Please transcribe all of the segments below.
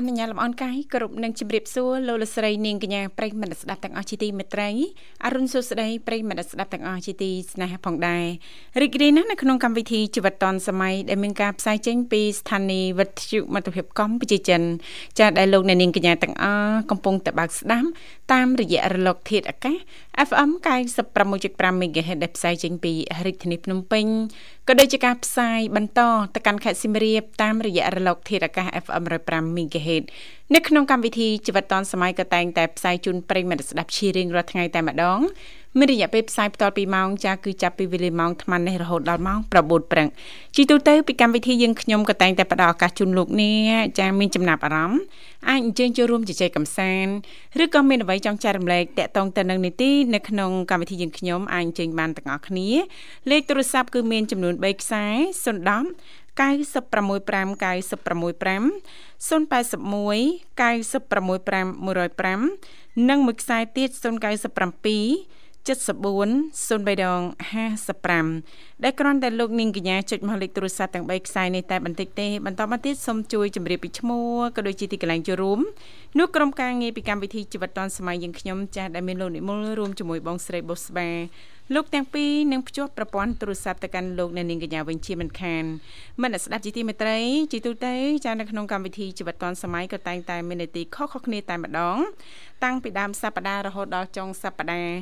អនុញ្ញាតលំអរកាយគ្រប់នឹងជម្រាបសួរលោកលស្រីនាងកញ្ញាប្រិយមិត្តស្ដាប់ទាំងអស់ជាទីមេត្រីអរុនសុស្ដីប្រិយមិត្តស្ដាប់ទាំងអស់ជាទីស្នេហាផងដែររីករាយណាស់នៅក្នុងកម្មវិធីជីវិតឌွန်សម័យដែលមានការផ្សាយចេញពីស្ថានីយ៍វិទ្យុមិត្តភាពកម្ពុជាចិនចាសដែលលោកអ្នកនាងកញ្ញាទាំងអស់កំពុងតបស្ដាប់ តាមរយៈរលកធាតុអាកាស FM 96.5 MHz ដែលផ្សាយចេញពីរាជធានីភ្នំពេញក៏ដូចជាការផ្សាយបន្តទៅកាន់ខេត្តសៀមរាបតាមរយៈរលកធាតុអាកាស FM 105 MHz នៅក្នុងកម្មវិធីជីវិតឌွန်សម័យក៏តែងតែផ្សាយជូនប្រិយមិត្តស្ដាប់ជារៀងរាល់ថ្ងៃតែម្ដង មានរយៈពេលផ្សាយបន្តពីម៉ោងចាគឺចាប់ពីវេលាម៉ោង8:00នេះរហូតដល់ម៉ោង9:00ព្រឹកជីទូទៅពីកម្មវិធីយើងខ្ញុំក៏តែងតែផ្ដល់ឱកាសជូនលោកអ្នកចាមានចំណាប់អារម្មណ៍អាចអញ្ជើញចូលរួមជជែកកម្សាន្តឬក៏មានអ្វីចង់ចែករំលែកតាក់ទងទៅនឹងនីតិនៅក្នុងកម្មវិធីយើងខ្ញុំអាចអញ្ជើញបានទាំងអស់គ្នាលេខទូរស័ព្ទគឺមានចំនួន3ខ្សែ010 965 965 081 965 105និងមួយខ្សែទៀត097 74 03ដង55ដែលគ្រាន់តែលោកនាងកញ្ញាចុចមកលេខទូរស័ព្ទទាំង3ខ្សែនេះតែបន្តិចទេបន្តមកទៀតសូមជួយជម្រាបពីឈ្មោះក៏ដូចជាទីកន្លែងចូលរួមនោះក្រុមការងារពីកម្មវិធីជីវិតឌွန်សម័យយើងខ្ញុំចាស់ដែលមានលោកនិមលរួមជាមួយបងស្រីបុស្បាលោកទាំងពីរនឹងភ្ជាប់ប្រព័ន្ធទូរស័ព្ទទៅកាន់លោកអ្នកនាងកញ្ញាវិញជាមិនខានមិនស្ដាប់ជីទីមេត្រីជីទូទៅចានៅក្នុងកម្មវិធីជីវិតឌွန်សម័យក៏តែងតែមាននីតិខុសៗគ្នាតែម្ដងតាំងពីដើមសប្ដាហ៍រហូតដល់ចុងសប្ដាហ៍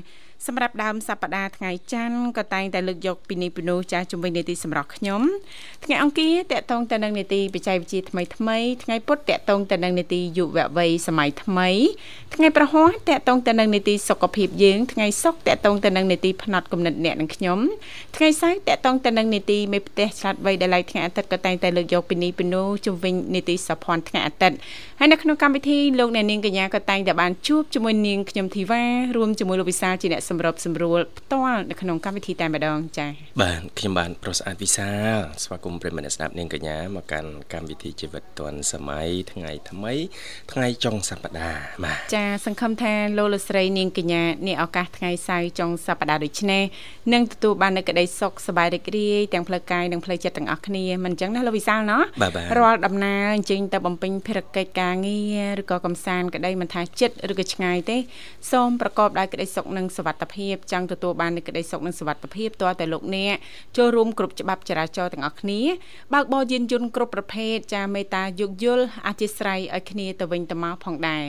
សម្រាប់ដើមសប្ដាហ៍ថ្ងៃច័ន្ទក៏តែងតែលើកយកពីនេះពីនោះចាស់ជំវិញនីតិសម្រាប់ខ្ញុំថ្ងៃអង្គារតកតងទៅនឹងនីតិបច្ចេកវិទ្យាថ្មីថ្មីថ្ងៃពុធតកតងទៅនឹងនីតិយុវវ័យសម័យថ្មីថ្ងៃប្រហ័សតកតងទៅនឹងនីតិសុខភាពយើងថ្ងៃសុក្រតកតងទៅនឹងនីតិផ្នែកគំនិតអ្នកនិងខ្ញុំថ្ងៃសៅរ៍តកតងទៅនឹងនីតិមេផ្ទះឆ្លាតវៃដែលឡៃថ្ងៃអាទិត្យក៏តែងតែលើកយកពីនេះពីនោះជំវិញនីតិសភ័ណ្ឌថ្ងៃអាទិត្យហើយនៅក្នុងកម្មវិធីលោកអ្នកនាងកញ្ញាក៏តែងតែបានជួបជាមួយនាងខ្ញុំធីវ៉ារួមជាមួយលោកវិសាលជាអ្នកសម្របសម្រួលផ្ទាល់នៅក្នុងកម្មវិធីតែម្ដងចា៎បាទខ្ញុំបានប្រុសស្អាតវិសាលស្វាគមន៍ប្រិយមិត្តស្ដាប់នាងកញ្ញាមកកាន់កម្មវិធីជីវិតឌွန်សម័យថ្ងៃថ្មី ថ្ងៃចុងសប្ដាហ៍បាទចា៎សង្ឃឹមថាលោកលស្រីនាងកញ្ញានេះឱកាសថ្ងៃសៅរ៍ចុងសប្ដាហ៍ដូចនេះនឹងទទួលបាននូវក្តីសុខសប្បាយរីករាយទាំងផ្លូវកាយនិងផ្លូវចិត្តទាំងអស់គ្នាមិនអញ្ចឹងណាលោកវិសាលណោះរាល់ដំណើរអញ្ជើញទៅបំពេញភារកិច្ចការងារឬក៏កំសាន្តក្តីមិនថាចិត្តឬក៏ឆ្ងាយទេសូមប្រកបដោយក្តីសុខនិងសុវត្ថិភាពចង់ទទួលបាននូវក្តីសុខនិងសុវត្ថិភាពតើតែលោកអ្នកចូលរួមគ្រប់ច្បាប់ចរាចរណ៍ទាំងអស់គ្នាបើកបរយានយន្តគ្រប់ប្រភេទចាមេត្តាយោគយល់អធិស្ឋ័យឲ្យគ្នាទៅវិញទៅមកផងដែរ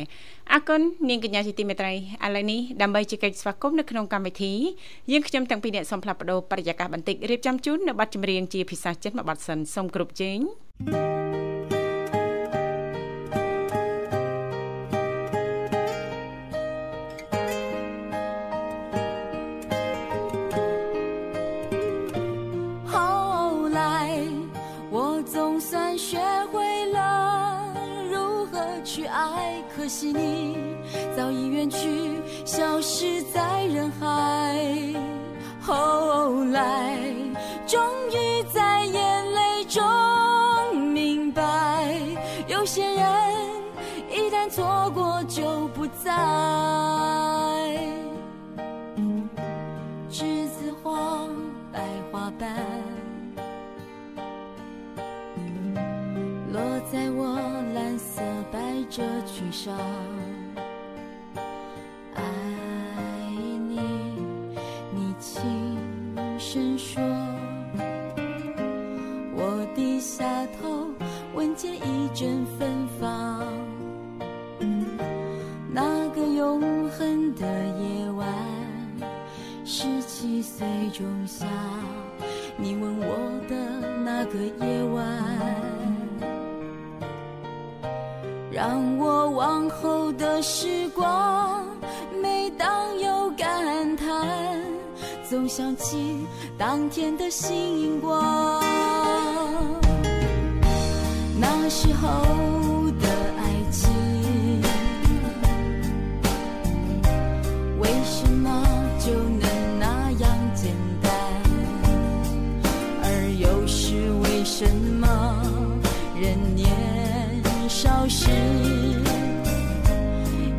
អរគុណនាងកញ្ញាជាទីមេត្រីឥឡូវនេះដើម្បីជែកស្វាគមន៍នៅក្នុងកម្មវិធីយើងខ្ញុំទាំងពីរអ្នកសូមផ្លាប់បដោបរិយាកាសបន្តិចរៀបចំជូននៅប័ណ្ណចម្រៀងជាភាសាចិនមួយប័ណ្ណសិនសូមគ្រប់ជេង thank you 可惜你早已远去，消失在人海。总想起当天的星光。那时候的爱情，为什么就能那样简单？而又是为什么人年少时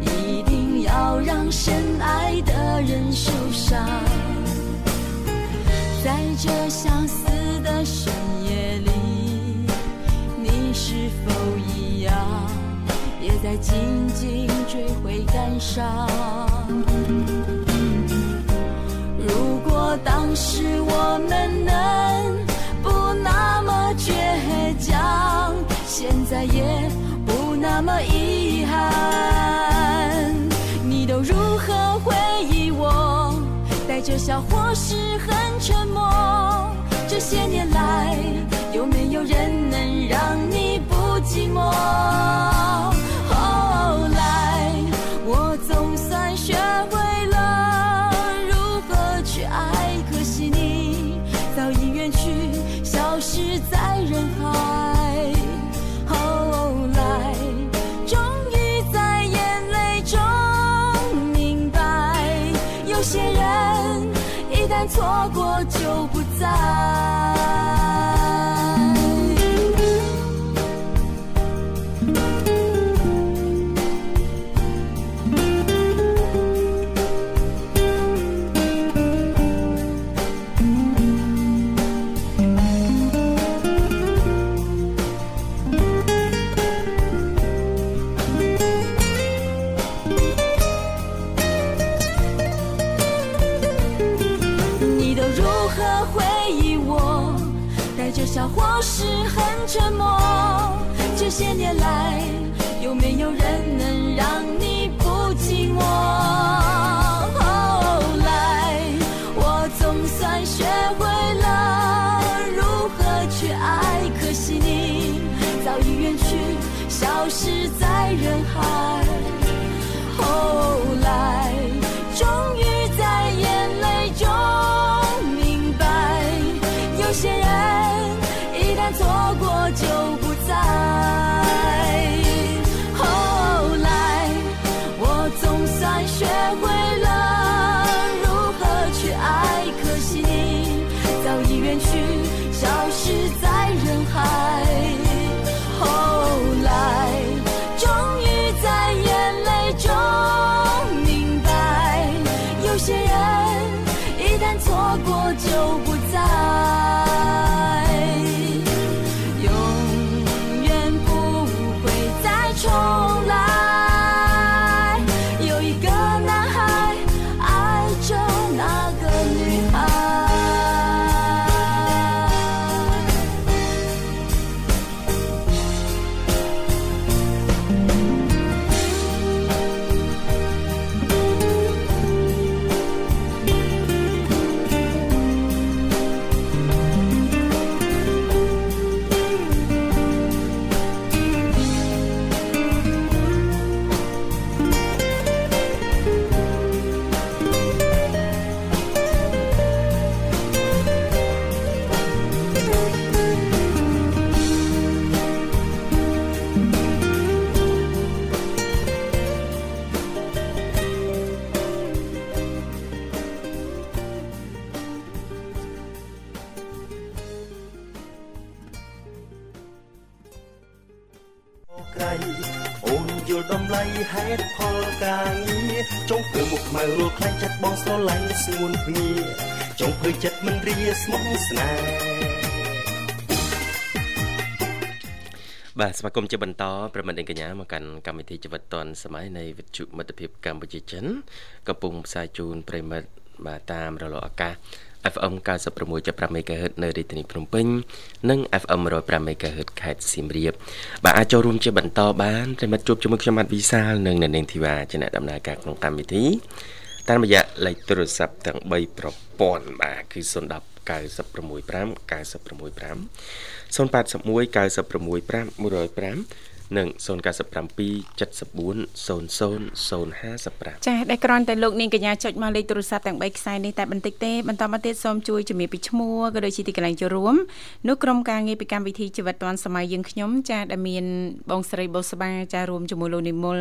一定要让？深爱的人受伤，这相思的深夜里，你是否一样，也在静静追悔感伤？如果当时我们能不那么倔强，现在也不那么遗笑或是很沉默。这些年来，有没有人能让你不寂寞？ ស្ងួនភ្ងាចង់ធ្វើចិត្តមិនរាស្មោះស្នេហ៍បាទស្វាគមន៍ជាបន្តប្រិមិត្តកញ្ញាមកកាន់កម្មវិធីជីវិតឌွန်សម័យនៃវិទ្យុមិត្តភាពកម្ពុជាចិនកំពុងផ្សាយជូនប្រិមិត្ត បាទតាមរលកអាកាស FM 96.5 MHz នៅរាជធានីភ្នំពេញនិង FM 105 MHz ខេត្តសៀមរាបបាទអាចចូលរួមជាបន្តបានប្រិមិត្តជួបជាមួយខ្ញុំបាទវិសាលនិងអ្នកនាងធីវ៉ាជាអ្នកដំណើរការក្នុងកម្មវិធីតាមរយៈលេខទូរស័ព្ទទាំង3ប្រព័ន្ធបាទគឺ010 965 965 081 965 105 និង0977400055ចាដែលគ្រាន់តែលោកនាងកញ្ញាចុចមកលេខទូរស័ព្ទទាំង3ខ្សែនេះតែបន្តិចទេបន្តមកទៀតសូមជួយជំរាបពីឈ្មោះក៏ដូចជាទីកន្លែងចូលរួមនោះក្រុមការងារពីកម្មវិធីជីវិតឌွန်សម័យយើងខ្ញុំចាដែលមានបងស្រីបូស្បាចារួមជាមួយលោកនិមល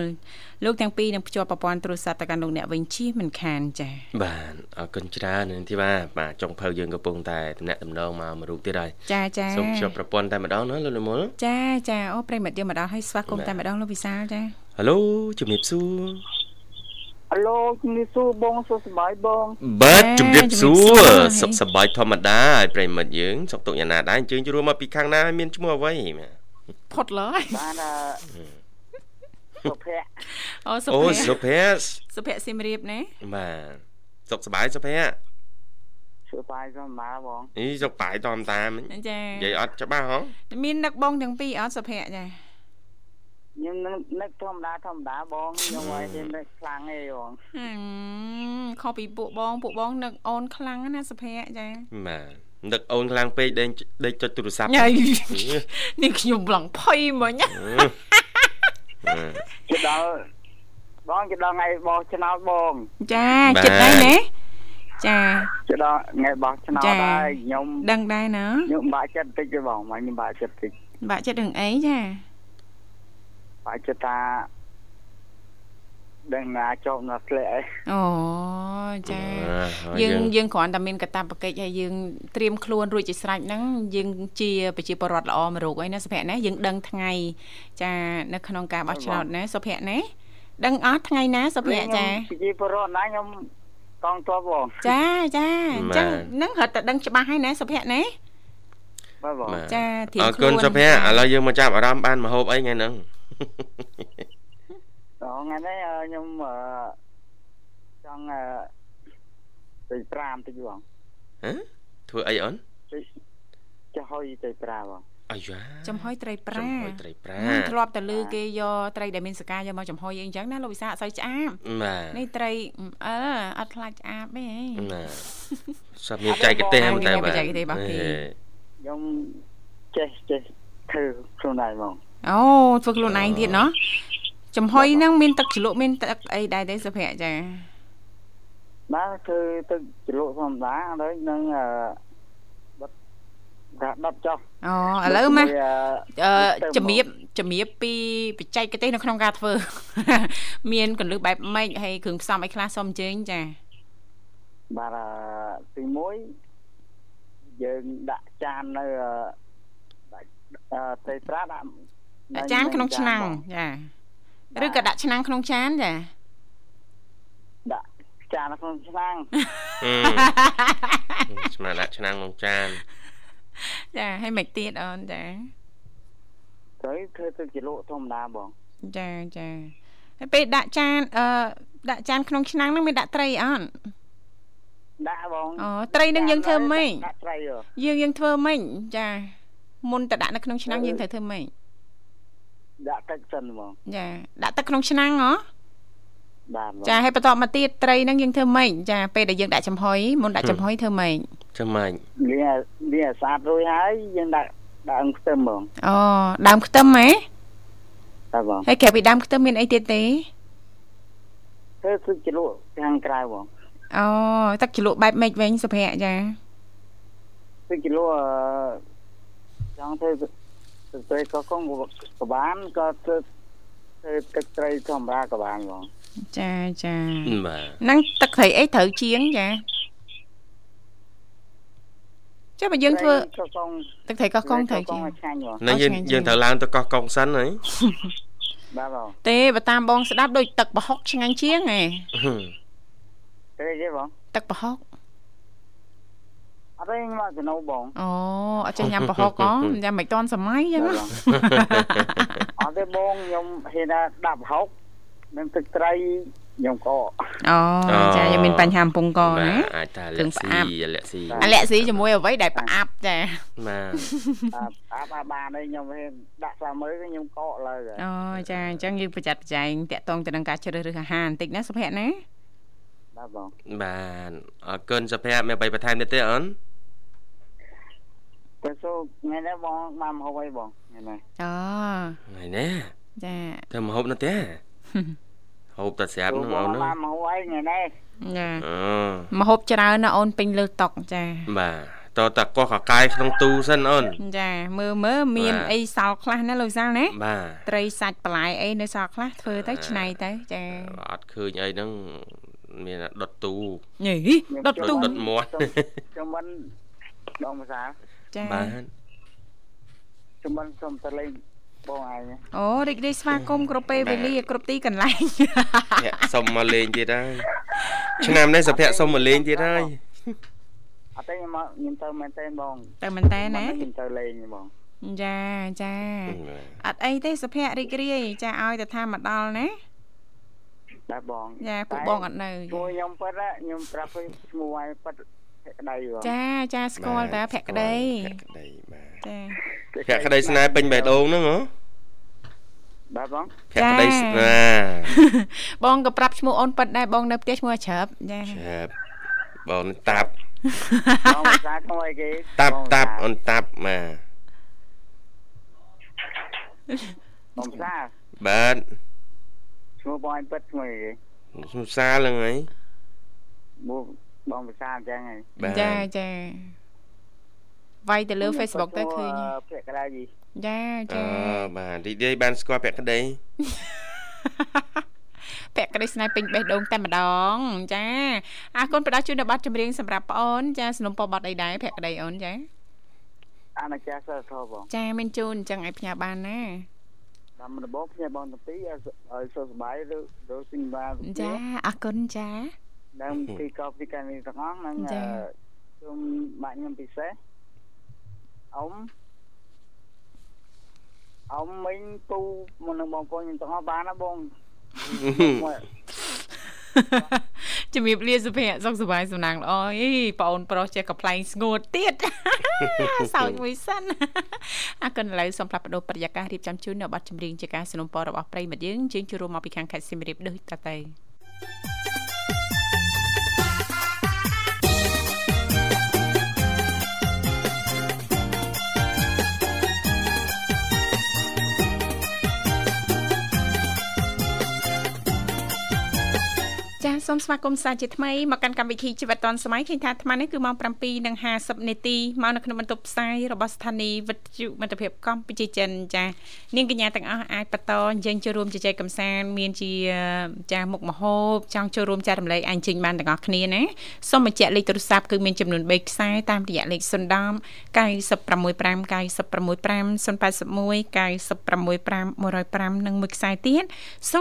លោកទាំងពីរនឹងភ្ជាប់ប្រព័ន្ធទូរស័ព្ទទៅកាន់លោកអ្នកវិញជិះមិនខានចាបាទអរគុណច្រើននាងធីវ៉ាបាទចុងភៅយើងកំពុងតែតំណាក់តំណងមកមួយរូបទៀតហើយចាចាសូមភ្ជាប់ប្រព័ន្ធតែម្ដងណាលោកនិមលចាចាអូប្រិមត្តយើងមកដល់ឲ្យស្វាគមន៍តែម្ដងលោកវិសាលចាហៅឡូជំរាបសួរអាឡូជំរាបសួរបងសុខសប្បាយបងបាទជំរាបសួរជំរាបសួរសុខសប្បាយធម្មតាហើយប្រិមិត្តយើងសុខទុក្ខយ៉ាងណាដែរអញ្ជើញចូលរួមមកពីខាងណាហើយមានឈ្មោះអ្វីបាទផុតឡើយបានអឺ សុភ័ក្រអូសុអូភ័ក្រសុភ័ក្រសុភ័ក្រសៀមរាបណាបាទសុខសប្បាយសុភ័ក្រសុខសប្បាយធម្មតាបងអីសុខបាយតាមតាមចានិយាយអត់ច្បាស់ហ៎មាននឹកបងទាំងពីរអត់សុភ័ក្រចាខ្ញុំនឹកនឹកធម្មតាធម្មតាបងខ្ញុំឲ្យតែនឹកខ្លាំងឯងបងហឹមខុសពីពួកបងពួកបងនឹកអូនខ្លាំងណាសុភ័ក្រចាបាទនឹកអូនខ្លាំងពេកដេកដេកចុចទូរស័ព្ទញ៉ៃនេះខ្ញុំឡងភ័យមិញណា ជិតដល់បងជិតដល់ថ្ងៃបោះឆ្នោតបងចាចិត្តដែរណាចាជិតដល់ថ្ងៃបោះឆ្នោតចាដែរខ្ញុំដឹងដែរណាខ្ញុំបាក់ចិត្តតិចទេបងមកខ្ញុំបាក់ចិត្តតិចបាក់ចិត្តរឿងអីចាបាក់ចិត្តថា ដឹងណាជាប់ណាស់ធ្លាក់អីអូចាយើងយើងគ្រាន់តែមានកាតព្វកិច្ចហើយយើងត្រៀមខ្លួនរួចជាស្រេចហ្នឹងយើងជាប្រជាពលរដ្ឋល្អមួយរូបហើយណាសុភ័ក្រណាយើងដឹងថ្ងៃចានៅក្នុងការបោះឆ្នោតណាសុភ័ក្រណាដឹងអត់ថ្ងៃណាសុភ័ក្រចាប្រជាពលរដ្ឋណាខ្ញុំកងទ័ពបងចាចាអញ្ចឹងហ្នឹងរត់តែដឹងច្បាស់ហើយណាសុភ័ក្រណាបាទបងបាទចាត្រៀមអរខ្លួនគុណសុភ័ក្រឥឡូវយើងមកចាប់អារម្មណ៍បានមហូបអីថ្ងៃហ្នឹង ដល់ថ្ងៃនេះខ្ញុំចង់ទី5តិចបងហ៎ធ្វើអីអូនចំហុយត្រីប្រាបងអាយ៉ាចំហុយត្រីប្រាចំហុយត្រីប្រាធ្លាប់តែលឺគេយកត្រីដែលមានសកាយកមកចំហុយអីអញ្ចឹងណាលោកវិសាអត់សូវឆ្អាបនេះត្រីអឺអត់ខ្លាចឆ្អាបទេណាសាប់មានចែកទេសហ្នឹងតែបាទចែកទេសរបស់គេខ្ញុំចេះចេះធ្វើខ្លួនឯងហ្មងអូធ្វើខ្លួនឯងទៀតណោះ ចំហុយហ្នឹងមានទឹកជ្រលក់មានទឹកអីដែរទេសុភ័ក្រចាបាទធ្វើទឹកជ្រលក់ធម្មតាហើយនឹងអឺបិទដាក់ដុតចុះអូឥឡូវមកមួយអឺជំរាបជំរាបពីបច្ចេកទេសនៅក្នុងការធ្វើ មានកលឹះបែបម៉េចហើយគ្រឿងផ្សំអីខ្លះសូមអញ្ជើញចាបាទអឺទី1យើងដាក់ចាននៅអឺដាក់អឺត្រីប្រាដាក់ដាក់ចានក្នុងឆ្នាំងចា ឬក៏ដាក់ឆ្នាំងក្នុងចានចាដាក់ចាននៅក្នុងឆ្នាំងហឹមស្មានដាក់ឆ្នាំងក្នុងចានចាហើយមិនទៀតអូនចាទៅធ្វើទឹកជ្រលក់ធម្មតាបងចាចាហើយពេលដាក់ចានអឺដាក់ចានក្នុងឆ្នាំងហ្នឹងមានដាក់ត្រីអត់ដាក់បងអូត្រីនឹងយើងធ្វើម៉េចដាក់ត្រីហ៎យើងយើងធ្វើម៉េចចាមុនតដាក់នៅក្នុងឆ្នាំងយើងត្រូវធ្វើម៉េច ដាក់ទឹកសិនហ្មងចាដាក់ទឹកក្នុងឆ្នាំងហ៎បាទបងចាហើយបន្តមកទៀតត្រីហ្នឹងយើងធ្វើម៉េចចាពេលដែលយើងដាក់ចំហុយមុនដាក់ចំហុយធ្វើម៉េចចាំម៉េចលាងឲ្យលាងឲ្យស្អាតរួចហើយយើងដាក់ដាក់អង្គខ្ទឹមហ្មងអូដើមខ្ទឹមហ៎បាទបងហើយក្រៅពីដើមខ្ទឹមមានអីទៀតទេធ្វើទឹកជ្រលក់ខាងក្រៅបងអូទឹកជ្រលក់បែបម៉េចវិញសុភ័ក្រចាទឹកជ្រលក់អឺចង់ធ្វើ ទឹកត្រីក៏កងក៏បានក៏ធ្វើធ្វើទឹកត្រីធម្មតាក៏បានបងចាចាបាទហ្នឹងទឹកត្រីអីត្រូវជាងចាចាបើយើងធ្វើក៏កងទឹកត្រីកោះកុងត្រូវកជាងងឲ្យឆ្ងាញ់បងនៅយើងឆ្ងាញ់យើងត្រូវឡើងទៅកោះកុងសិនហីបាទបងទេបើតាមបងស្ដាប់ដូចទឹកប្រហុកឆ្ងាញ់ជាងហ៎ទេទេបងទឹកប្រហុក អត់ទេខ្ញុំមកចំណូលបងអូអត់ចេះញ៉ាំប្រហុកហ៎ញ៉ាំមិនតាន់សម័យចឹងបាទណាបងអត់ទេបងខ្ញុំហ៊ានថាដាក់ប្រហុកនិងទឹកត្រីខ្ញុំក៏អូចាយើងមានបញ្ហាកំពង់កបាណាទអាចថាគ្រឿងលាក់ផ្អាប់ស៊ីលាក់ស៊ីអាលាក់ស៊ីជាមួយអ្វីដែលផ្អាប់ចាបាទអាអាប់អាបានហើយខ្ញុំហ៊ានដាក់ស្វាមើលខ្ញុំកកលើហើយអូចាអញ្ចឹងយើងប្រយ័ត្នប្រយែងតាក់ទងទៅនឹងការជ្រើសរើសអាហារបន្តិចណាសុភ័ក្រណាបាទបងបាទអរគុណសុភ័ក្រមានអ្វីបន្ថែមទៀតទេអូន ទៅសួរថ្ងៃនេះបងបានមកហូបអីបងថ្ងៃនេះអូថ្ងៃនេះចាធ្វើមហូបនៅផ្ទះហូបតែស្រាប់ហ្នឹងអូនហ្នឹងមកមកអីថ្ងៃនេះចាអូមហូបច្រើនណាអូនពេញលើតុកចាបាទតើតាកោះកកាយក្នុងទូសិនអូនចាមើលមើលមានបាទអីសល់ខ្លះណាលោកវិសាលណាបាទត្រីសាច់បន្លែអីនៅសល់ខ្លះធ្វើទៅឆ្នៃទៅចាអត់ឃើញអីហ្នឹងមានតែដុតទូញីដុតទូដុតមាត់ជំមិនបងភាសា ចាបាទជំមិនសុំទៅលេងបងឯងអូរីករាយស្វាគមន៍គ្រប់ពេលវេលាគ្រប់ទីកន្លែងភ័ក្រសុំមកលេងទៀតហើយឆ្នាំនេះសុភ័ក្រសុំមកលេងទៀតហើយអត់ទេខ្ញុំមកខ្ញុំទៅមែនទេបងតែមែនតើណាខ្ញុំទៅលេងបងចាចាអត់អីទេសុភ័ក្ររីករាយចាឲ្យតែថាមកដល់ណាដែរបងចាពួកបងអត់នៅឈ្មោះខ្ញុំប៉ិតខ្ញុំប្រាប់ឲ្យឈ្មោះឲ្យប៉ិត ភក្តីបងចាចាស្គាល់តើភក្តីភក្តីបាទចាភក្តីស្នេហ៍ពេញបេះដូងហ្នឹងហ៎បាទបងភក្តីស្នេហ៍បងក៏ប្រាប់ឈ្មោះអូនប៉ិតដែរបងនៅផ្ទះឈ្មោះច្រើបចាចាប់បងតាប់បងភាសាឈ្មោះអីគេតាប់តាប់អូនតាប់បាទបងភាសាបាទឈ្មោះបងឯងប៉ិតឈ្មោះអីគេសុំសាលហ្នឹងហើយបង បងភាសាអញ្ចឹងហីបាទចាចាវាយទៅលើ Facebook ទៅឃើញភក្តីយីចាអចាឺបាទរីករាយបានស្គាល់ភក្តីពាក់ក្តីស្នេហ៍ពេញបេះដូងតែម្ដង ចាអរគុណផ្ដល់ជូនដល់ប័ណ្ណចម្រៀងសម្រាប់ប្អូនចាสนុំពរប័ណ្ណអីដែរពាក់ក្តីអូនចាអាណាចាសិលធបងចាមានជូនអញ្ចឹងឲ្យផ្ញើបានណាតាមដំបងខ្ញុំបងទាំងពីរឲ្យឲ្យសុខសប្បាយឬឬសិញបានចាអរគុណចា នឹងពីកោពីកានីទាំងអស់នឹងចា៎ជុំបាក់ខ្ញុំពិសេសអ៊ំអ៊ំមិញពូមកនឹងបងប្អូនខ្ញុំទាំងអស់បានណាបងមកជំរាបលាសុភ័ក្រសុខសប្បាយសំណាងល្អអីបងអូនប្រុសចេះកំ pl ែងស្ងួតទៀតសើចមួយសិនអរគុណឥឡូវសូមផ្លាប់បដោប្រយាកររៀបចំជូននៅប័ណ្ណចម្រៀងជាការสนុំពររបស់ប្រិយមិត្តយើងជើងជួបរួមមកពីខាងខេត្តសៀមរាបដូចតទៅ ចាសូមស្វាគមន៍សាជាថ្មីមកកាន់កម្មវិធីជីវិតឌွန်សម័យឃើញថាអាត្មានេះគឺម៉ោង7:50នាទីមកនៅក្នុងបន្ទប់ផ្សាយរបស់ស្ថានីយ៍វិទ្យុមិត្តភាពកម្ពុជាចិនចានាងកញ្ញាទាំងអស់អាចបន្តយើងចូលរួមជជែកកម្សាន្តមានជាចាមុខមហូបចង់ចូលរួមចែករំលែកអាចចេញបានទាំងអស់គ្នាណាសូមបញ្ជាក់លេខទូរស័ព្ទគឺមានចំនួន3ខ្សែតាមរយៈលេខ010 965 965 081 965 105និងមួយខ្សែទៀត097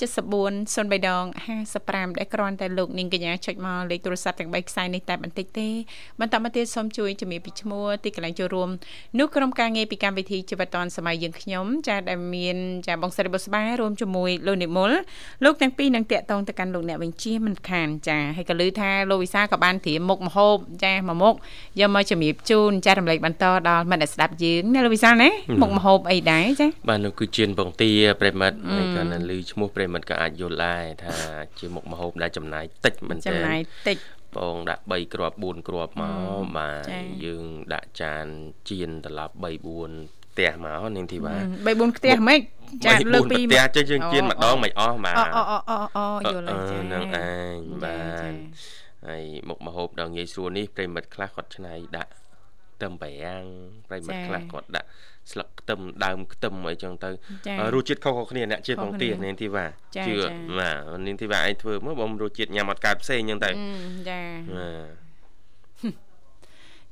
74 03ដង55ដែលគ្រាន់តែលោកនាងកញ្ញាចុចមកលេខទូរស័ព្ទទាំង3ខ្សែនេះតែបន្តិចទេបន្តមកទៀតសូមជួយជំរាបពីឈ្មោះទីកន្លែងចូលរួមនោះក្រុមការងារពីកម្មវិធីជីវិតឌွန်សម័យយើងខ្ញុំចាដែលមានចាបងស្រីបុស្បារួមជាមួយលោកនិមលលោកទាំងពីរនឹងតាក់ទងទៅកាន់លោកអ្នកបញ្ជាមិនខានចាហើយក៏លើថាលោកវិសាក៏បានត្រៀមមុខម្ហូបចាមួយមុខយកមកជំរាបជូនចារំលែកបន្តដល់មិត្តអ្នកស្ដាប់យើងណាលោកវិសាណាមុខម្ហូបអីដែរចាបាទនោះគឺជៀនបងទាប្រិមិត្តហើយក៏នៅឮឈ្មោះប្រិមិត្តក៏អាចយល់ដែរថាជាមុខម្ហូបដែលចំណាយតិចមែនទែចំនណាយតិចបងដាក់3គ្រាប់4គ្រាប់មកបាទចា៎យើងដាក់ចានជៀនត្រឡប់3 4ផ្ទះមកនាងធីវ៉ា3 4ផ្ទះហ្មងចា3លើកពី4ផ្ទះចេះយើងជៀនម្ដងមិនអស់បាទអូអូអូអូយល់ហើយចាហ្នឹងឯងបាចាទហើយមុខម្ហូបដ៏ងាយស្រួលនេះប្រិមិត្តខ្លះគាត់ច្នៃដាក់ខ្ទឹមបារាំងប្រិមិត្តខ្លះគាត់ដាក់ ស្លឹកខ្ទឹមដើមខ្ទឹមអីចឹងទៅចាអឺរសជាតិខុសៗគ្នាអ្នកជាតិខុសបងគ្នាទានាងធីវ៉ាចាជឿចាបាទនាងធីវ៉ាឯងធ្វើមើលបងរសជាតិញ៉ាំអត់កើតផ្សេងចឹងទៅអឺចាបាទ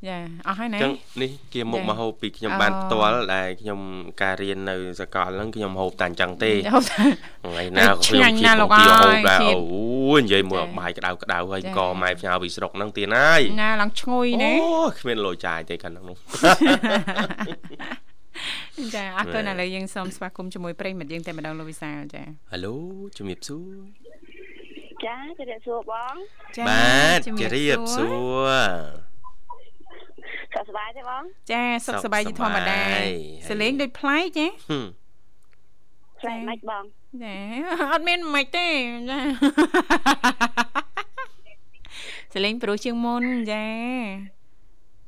ចាអស់ហើយណាចឹងនេះជាមុខចាម្ហូបពីខ្ញុំអូបានផ្ទាល់ដែលខ្ញុំការរៀននៅសាកលហ្នឹងខ្ញុំហូបតែអញ្ចឹងទេហូបតែថ្ងៃណាក៏ឆ្ខ្ញុំងាញ់ជិះណាស់បលោកងទាហូបអើយដែរជិះអូយនិយាយមើលចាបាយក្តៅក្តៅហើយចាក៏ម៉ែផ្ញើពីស្រុកហ្នឹងទៀតហើយណាឡើងឈ្ងុយណាអូគ្មានលុយចាយទេខាងហ្នឹងនោះ ចាអរគុណណែឥឡូវយើងសូមស្វាគមន៍ជាមួយប្រិយមិត្តយើងតែម្ដងលោកវិសាលចាហៅឡូជំរាបសួរចាជម្រាបសួរបងចាបាទជជំម្រាបសួរសុខសប្បាយទេបងចាសុខសប្បាយជាធម្មតាសុខសប្បាយសលេងដូចប្លែកចាហឹមផ្លែម៉េចបងចាអត់មានមិនទេចាសលេងប្រុសជាងមុនចា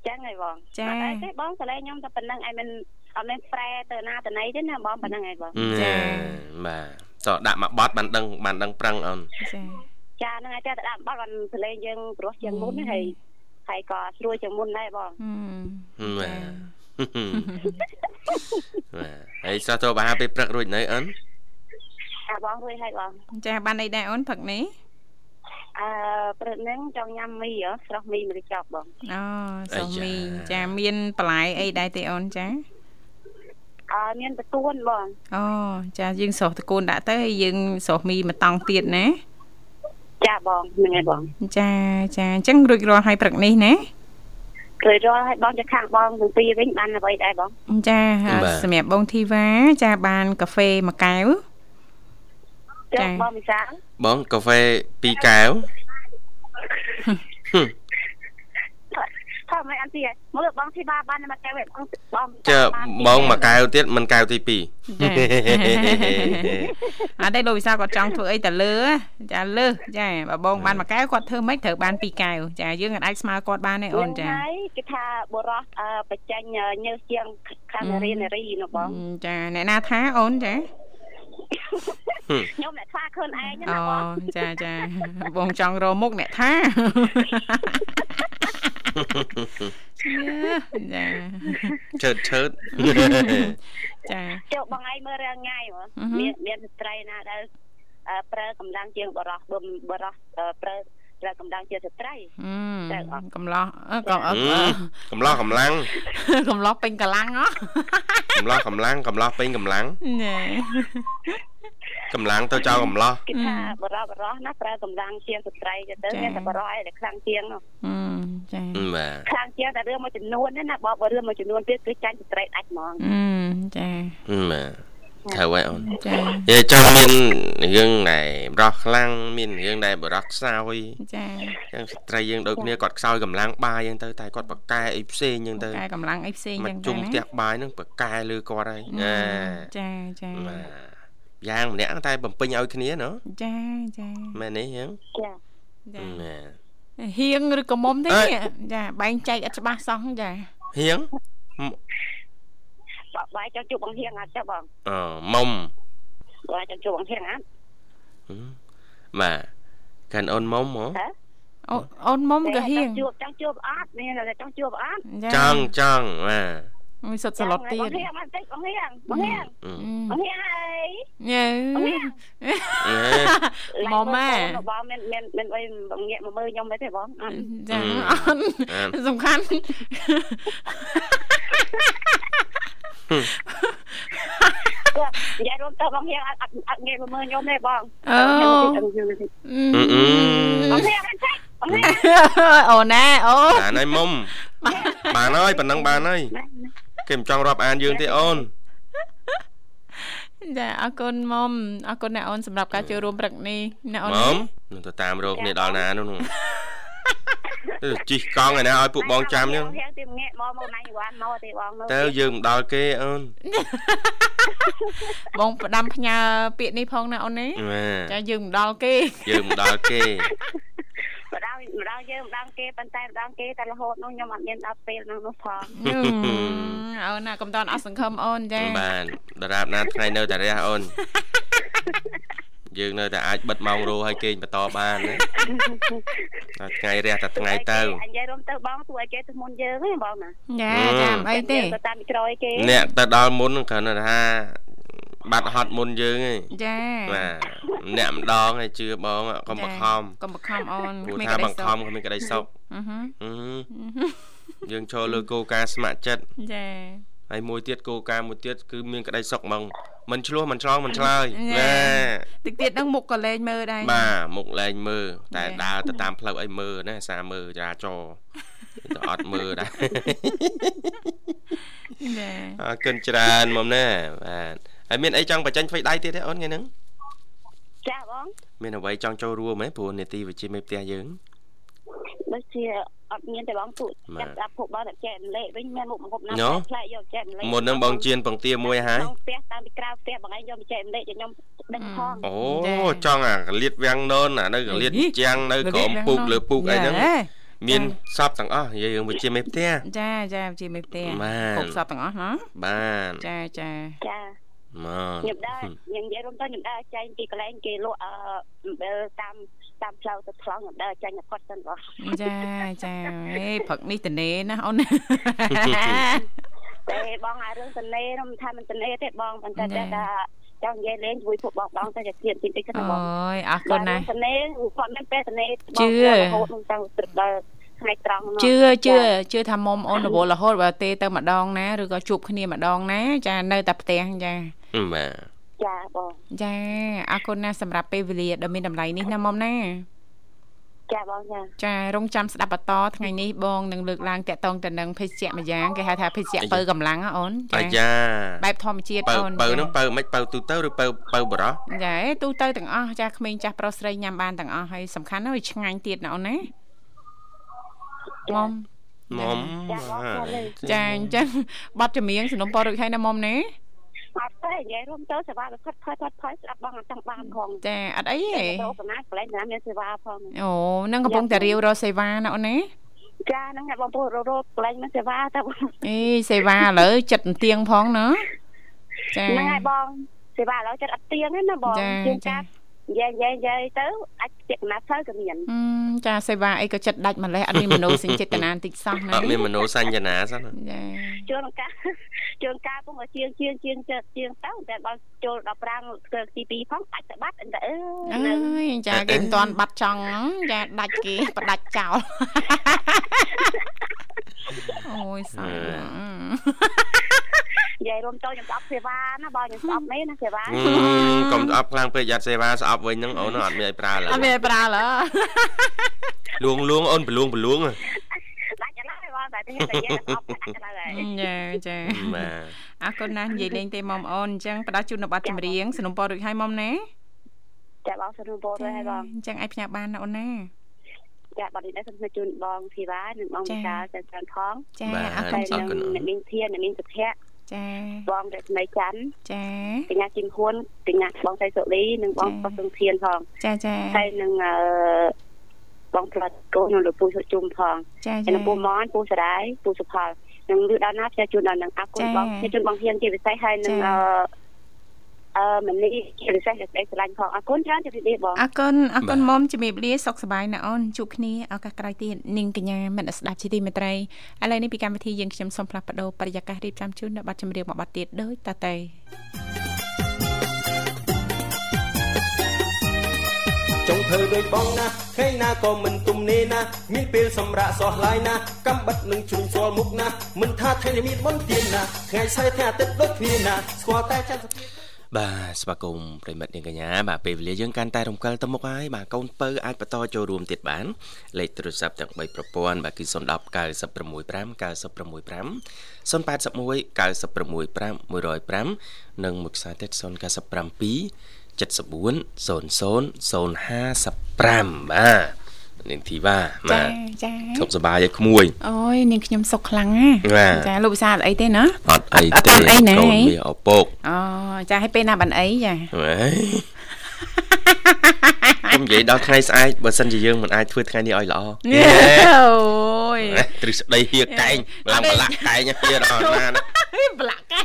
ចឹងហើយបងចាអត់អីទេបងសលេងខ្ញុំតែប៉ុណ្្នឹងឯងមិន អត់មានប្រែទៅណាទៅណីទេណាបងប៉ុណ្្នឹងឯងបងចាបាទតដាក់មកបត់បានដឹងបានដឹងប្រឹងអូនចាចាហ្នឹងឯងតែទៅដាក់បាត់បានសលេងយើងព្រោះជាងមុនណាហើយហើយក៏ស្រួលជាងមុនដែរបងហឹមបាទបាទហើយស្រស់ទៅបអាហារពេលព្រឹករួចនៅអូនអាបងរួចហើយបងចាបានអីដែរអូនផឹកនេះអឺព្រឹកហ្នឹងចង់ញ៉ាំមីហ៎ស្រស់មីមិនចប់បងអូសុំមីចាមានបន្លែអីដែរទេអូនចាអើ មានបទួនបងអូចាយើងស្រស់តកូនដាក់ទៅហើយយើងស្រស់មីមកតង់ទៀតណាចាបងហ្នឹងហើយបងចាចាអញ្ចឹងរួចរាល់ហើយព្រឹកនេះណារួចរាល់ហើយបងจะខាងបងទាំងពីរវិញបានអ្វីដែរបងចាសម្រាប់បងធីវ៉ាចាបានកាហ្វេមួយកែវចុះបងវិសាលបងកាហ្វេ2កែវ ថាមិនអត់ទីមើលបងធីបាបានមកកែវបងបងចើបងមួយកែវទៀតមិនកែវទី2ចាអត់ទេលោកវិសាលគាត់ចង់ធ្វើអីទៅលើចាលើចាបើបងបានមួយកែវគាត់ធ្វើម៉េចត្រូវបានពីរកែវចាយើងអាចស្មើគាត់បានទេអូនចាហើយគេថាបរោះបច្ចេញញើសជាងខាងរៀនរីនោះបងចាអ្នកណាថាអូនចាខ្ញុំអ្នកថាខ្លួនឯងអូណាបងចាចាបងចង់រមុខអ្នកថា ចាឆើតឆើតចាចុះបងឯងមើលរាល់ថ្ងៃហ៎អឺហឺមានមានស្ត្រីណាដែលអឺប្រើកម្លាំងជាងបរោះបើបរោះអឺប្រើ ប្រើកម្លាំងជាងស្ត្រីអឺតែអត់កំឡោះអឺកំអឺកំឡោះកម្លាំងកំឡោះពេញកម្លាំងហ៎កំឡោះកម្លាំងកំឡោះពេញកម្លាំងណែកម្លាំងទៅចោលកំឡោះគេថាបរោះបរោះណាប្រើកម្លាំងជាងស្ត្រីទៅទៅមានតែបរោះឯងដែលខ្លាំងជាងនោះអឺចាបាទខ្លាំងជាងតែរឿងមួយចំនួនណាបើបើរឿងមួយចំនួនទៀតគឺចាញ់ស្ត្រីដាច់ហ្មងអឺចាបាទ ត្រូវហើយអូនចានិយាយចង់មានរឿងដែលបរោះខ្លាំងមានរឿងដែលបរោះខ្សោយចាចឹងស្ត្រីយើងដូចគ្នាគាត់ខ្សោយកម្លាំងបាយចឹងទៅតែគាត់បកកែអីផ្សេងចឹងទៅកែកម្លាំងអីផ្សេងមកចឹងជុំផ្ទះបាយហ្នឹងបកកែលើគាត់ហើយណាចាចាបាទយ៉ាងម្នាក់តែបំពេញឲ្យគ្នាណ៎ចាចាមែនទេហឹងចាចាបាទហៀងឬក៏មុំទេអើយនេះចាបែងចែកអត់ច្បាស់សោះចាហៀង បើបាយចង់ជួបបង្ហៀងអត់ចុះបងអមុំបាយចង់ជួបបង្ហៀងអត់ហឹមបាទកាន់អូនមុំហ៎ហ៎អូអូនមុំក៏ហៀងជួបចង់ជួបអត់មានតែចង់ជួបអត់ចង់ចង់បាទមួយសុទ្ធសឡុតទៀតបង្ហៀងមកតិចបង្ហៀងបង្ហៀងអឺបង្ហៀងអីញ៉ើបង្ហៀងមុំម៉ែបងមានមានមានអីងាកមកមើលខ្ញុំទេបងអត់ចាអត់អត់សំខាន់ និយាយរួមទៅបង្ហៀងអត់អត់អត់ងាកមកមើលខ្ញុំទេបងអូអឺអឺបង្ហៀងអត់តិចបង្ហៀងអូនណាអូបានហើយមុំបានហើយប៉ុណ្ណឹងបានហើយគេមិនចង់រាប់អានយើងទេអូនចាអរគុណមុំអរគុណអ្នកអូនសម្រាប់ការចូលរួមព្រឹកនេះអ្នកអូនមុំនឹងទៅតាមរោគនេះដល់ណានោះនោះទៅ ជីកកង់ឯណាឲ្យពួកបងចាំចឹងបង្ហៀងទីងាកមកមកណៃវ៉ាន់មកទេបងមើលទៅយើងមិនដល់គេអូនបងផ្ដាំផ្ញើពាក្យនេះផងណាអូនណាបាទចាយើងមិនដល់គេយើងមិនដល់គេម្ដងម្ដងយើងម្ដងគេប៉ុន្តែម្ដងគេតែរហូតនោះខ្ញុំអត់មានដល់ពេលនោះនោះផងញ៉ឺអូនណាកុំតន់អស់សង្ឃឹមអូនចាបាទដរាបណាថ្ងៃនៅតែរះអូន យើងនៅតែអាចបិទម៉ោងរោឲ្យគេងបន្តបានណាដល់ថ្ងៃរះតែថ្ងៃទៅអញនិយាយរួមទៅបងទួឲ្យគេទៅមុនយើងហ៎បងណាចាចាអីទេទៅតាមក្រោយគេអ្នកទៅដល់មុនគ្រាន់តែថាបាត់ហត់មុនយើងឯងចាបាទអ្នកម្ដងឲ្យជឿបងកុំបខំកុំបខំអូនព្រោះថាបង្ខំគ្មានក្តីសុខអឺហឺអឺយើងចូលលើគោលការណ៍ស្ម័គ្រចិត្តចាហើយមួយទៀតគោលការណ៍មួយទៀតគឺមានក្តីសុខហ្មង មិនឆ្លោះមិនឆ្លងមិនឆ្លើយញ៉ែណាតិចទៀតហ្នឹងមុខក៏លែងមើលដែរបាទមុខលែងមើលតែចា៎ដើរទៅតាមផ្លូវអីមើលណាសារមើលចរាចរណ៍ទៅអត់មើលដែរចាអរគុណច្រើនមុំណាបាទហើយមានអីចង់បញ្ចេញធ្វើដៃទៀតទេអូនថ្ងៃហ្នឹងចាបងមានអ្វីចង់ចូលរួមហ៎ព្រោះនេតិវិជ្ជាមេផ្ទះយើង ដូចជាអត់មានតែបងទូបាទចាប់ដាក់ពួកបងតែចែកម្លេកវិញមានមុខម្ហូបណាញ៉ូផ្លែកយកចែកម្លេកមុនហ្នឹងបងជៀនបង្ទាមួយហើយក្នុងផ្ទះតាមពីក្រៅផ្ទះបងឯងយកមកចែកម្លេក cho ខ្ញុំដឹងផងអូចង់អាកលៀតវាំងននអានៅកលៀតអីជាងនៅក្រោមពូកលើពូកអីហ្នឹងយ៉ាមានសពទាំងអស់និយាយរឿងវិជាមេផ្ទះចាចាជាមេផ្ទះបានគ្រប់សពទាំងអស់ណាបានចាចាចាមកខ្ញុំដើរខ្ញុំនិយាយរួមទៅខ្ញុំដើរចេញពីកន្លែងគេលក់អឺអំបិលតាម តាមផ្លូវទៅថ្លង់ខ្ញុំដើរចេញឲ្យផុតសិនបងចាចាអេព្រឹកនេះតនេណាអូនតែបងអារឿងតនេខ្ញុំថាមិនតនេទេបងប៉ុន្តែតែថាចង់និយាយលេងជួយពួកបងបងទៅជាទៀតតិចតិចទៅអូបងយអរគុណណាស់តនេគាត់មានពេលតនេជឿរហូតនឹងទៅត្រឹមដល់ថ្ងៃត្រង់នោះជឿជឿជឿថាមុំអូនរវល់រហូតបើទេទៅម្ដងណាឬក៏ជួបគ្នាម្ដងណាចានៅតែផ្ទះចាបាទ ចាបងចាអរគុណណាស់សម្រាប់ពេលវេលាដ៏មានតម្លៃនេះណាមុំណាចាបងចាចារងចាំស្ដាប់បន្តថ្ងៃនេះបងនឹងលើកឡើងតាក់ទងទៅនឹងភេសជ្ជៈម្យ៉ាងគេហៅថាភេសជ្ជៈបើកម្លាំងហ៎អូនអាចាយ៉ាបែបធម្មជាតិបើអូនបើចាហ្នឹងបើមិនបើទូទៅឬបើបើបរោះចាឯទូទៅទាំងអស់ចាក្មេងចាស់ប្រុសស្រីញ៉ាំបានទាំងអស់ហើយសំខាន់ណាស់វាឆ្ងាញ់ទៀតណាអូនណាមុំមុំចាបងចាលេងចាអញ្ចឹងបတ်ចម្រៀងសំណុំពររួចហើយណាមុំណា អត់ទេនិយាយរួមទៅសេវាវាផុតផុតផុតផុតស្ដាប់បងអត់ចង់បានផងចាអត់អីទេទៅកណាកន្លែងណាមានសេវាផងអូនឹងកំពុងតែរាវរកសេវាណាអូនណាចាហ្នឹងហើយបងប្អូនរត់រត់កន្លែងមានសេវាទៅអេសេវាឥឡូវចិត្តអន្ទៀងផងណាចាហ្នឹងហើយបងសេវាឥឡូវចិត្តអត់ទៀងទេណាបងចាជាងចាកាត់ និយាយនិយាយនិយាយទៅអាចជាកណាទៅក៏មានអឺចាសេវាអីក៏ចិត្តដាច់ម្លេះអត់មានមនោសញ្ចេតនាបន្តិចសោះណាអត់មានមនោសញ្ញនាសិនណាចាជួនកាលជួនកាលពុំឲ្យជាងជាងជាងជាងជាងទៅតែបើចូលដល់ប្រាំងធ្វើទី2ផងបាច់ទៅបាត់អីទៅអឺអើហ្នឹងយចាគេមិនតាន់បាត់ចង់ហ្នឹងចាដាច់គេបដាច់ចោលអូយសោះ និយាយរួមទៅខ្ញុំស្អប់សេវាណាបងខ្ញុំស្អប់នេះណាសេវាហឹមកុំស្អប់ខ្លាំងពេកយ៉ាត់សេវាស្អប់វិញហ្នឹងអូនហ្នឹងអត់មានឲ្យប្រើឡើយអត់មានប្រើឡើលួងលួងអូនបលួងបលួងដាច់ឥឡូវហើយបងតែនេះតែយើងស្អប់ដាច់ឥឡូវហើយចាចាបាទអរគុណណាស់និយាយលេងទេមុំអូនអញ្ចឹងផ្ដល់ជូននៅប័ណ្ណចម្រៀងสนុំពររួចហើយមុំណាចាបងសុំពោទៅហើយបងអញ្ចឹងអាចផ្ញើបានណាអូនណាចាបាត់នេះដែរសូមជូនបងធីវ៉ានិងបងវិសាលចាច្រើនផងចាអរគុហើណយចានឹងអ្នកនាងធានអ្នកនាងសុភ័ក្រ ចាបងរស្មីច័ន្ទចាកញ្ញាជីមហ៊ុនកញ្ញាបងសៃសុលីនិងបងប៉ុស្ទងធានផងចាចាហើយនឹងអឺបងផ្លាត់កូននិងលោកពូសុជុំផងចាហើយចានឹងពូមនពូសរាយពូសុផលនឹងលឺដល់ណាផ្សាយជូនដល់នឹងអរគុណបងផ្សាយជូនបងហ៊ានជាពិសេសហើយនឹងអឺ អឺមនីជាពិសេសដែលស្ដីស្រឡាញ់ផងអរគុណច្រើនជម្រាបលាបងអរគុណអរគុណមុំជំរាបលាសុខសប្បាយណាអូនជួបគ្នាឱកាសក្រោយទៀតនាងកញ្ញាមិត្តស្ដាប់ជាទីមេត្រីឥឡូវនេះពីកម្មវិធីយើងខ្ញុំសូមផ្លាស់ប្ដូរបរិយាកាសរៀបចំជូននៅប័ណ្ណចម្រៀងមួយប័ណ្ណទៀតដូចតទៅចង់ធ្វើដូចបងណាឃើញណាក៏មិនទុំនេណាមានពេលសម្រាប់សោះឡាយណាកំបិតនឹងជ្រុញស្គាល់មុខណាមិនថាថ្ងៃនេះមានបុណ្យទានណាថ្ងៃស្អែកថ្ងៃអាទិត្យដូចគ្នាណាស្គាល់តែចន្ទសុភា បាទស្វាគមន៍ប្រិមិត្តនាងកញ្ញាបាទពេលវេលាយើងកាន់តែរំកិលទៅមុខហើយបាទកូនពៅអាចបន្តចូលរួមទៀតបានលេខទូរស័ព្ទទាំង3ប្រព័ន្ធបាទគឺ010 965 965 081 965 105និងមួយខ្សែទៀត097 74 00 055បាទ នាងធីវ៉ាចាបាទចាសុខសប្បាយឲ្យក្មួយអូយនាងខ្ញុំសុខខ្លាំងណាបាទចាលោកវិសាលអីទេណាអត់អីអត់ទេអីណាកូនមានឪពុកអូចាឲ្យពេលណាបានអីចាហេខ្ញុំនិយាយដល់ថ្ងៃស្អែកបើសិនជាយើងមិនអាចធ្វើថ្ងៃនេះឲ្យល្អអូយទ្រឹស្ដីហៀកែងឡើងប្រឡាក់កែងហៀដល់ណាណាប្លាក់កែ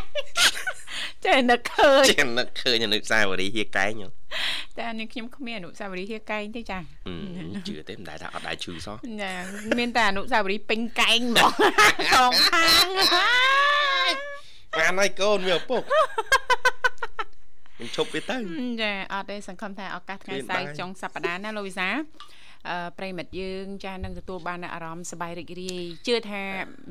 ចេះនឹកឃើញជានឹកឃើញអនុស្សាវរីយ៍ហៀកែងហ៎ តែនាងខ្ញុំគ្មានអនុស្សាវរីយ៍ហៀកែងទេចាហឹមជឿទេមិនដែលថាអត់ដែរឈឺសោះចាមានតែអនុស្សាវរីយ៍ពេញកែងហ្មងសងខាងបានហើយកូនវាឪពុកមិនឈប់វាទៅចាអត់ទេសង្ឃឹមថាឱកាសថ្ងៃមានសៅរ៍បាយចុងសប្តាហ៍ណាលោកវិសាអឺ ប្រិមិត្តយើងចានឹងទទួលបាននូវអារម្មណ៍សប្បាយរីករាយជឿថា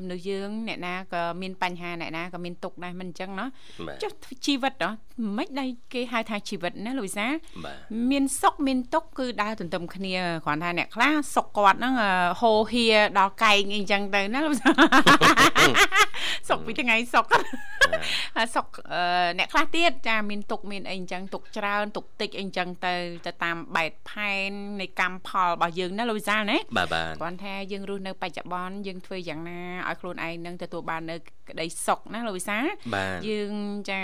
មនុស្សយើងអ្នកណាក៏មានបញ្ហាអ្នកណាក៏មានទុក្ខដែរមិនអញ្ចឹងណាបាទចុះជីវិតហ៎មិនដៃគេហៅថាជីវិតណាលោកវិសាបាទមានសុខមានទុក្ខគឺដើរទន្ទឹមគ្នាគ្រាន់តែអ្នកខ្លះសុខគាត់ហ្នឹងអឺហូរហៀដល់កែងអីចឹងទៅណាលោកវិសាសុខពីថ្ងៃសុខហើយសុខអឺអ្នកខ្លះទៀតចាមានទុក្ខមានអីអញ្ចឹងទុក្ខច្រើនទុក្ខតិចអីអញ្ចឹងទៅទៅតាមបែបផែននៃកម្មផលរបស់យើងណាលោកវិសាលណាបាទបាទគ្រាន់ថាយើងរស់នៅបច្ចុប្បន្នយើងធ្វើយ៉ាងណាឲ្យខ្លួនឯងនឹងទទួលបាននៅក្តីសុខណាលោកវិសាលបាទយើងចា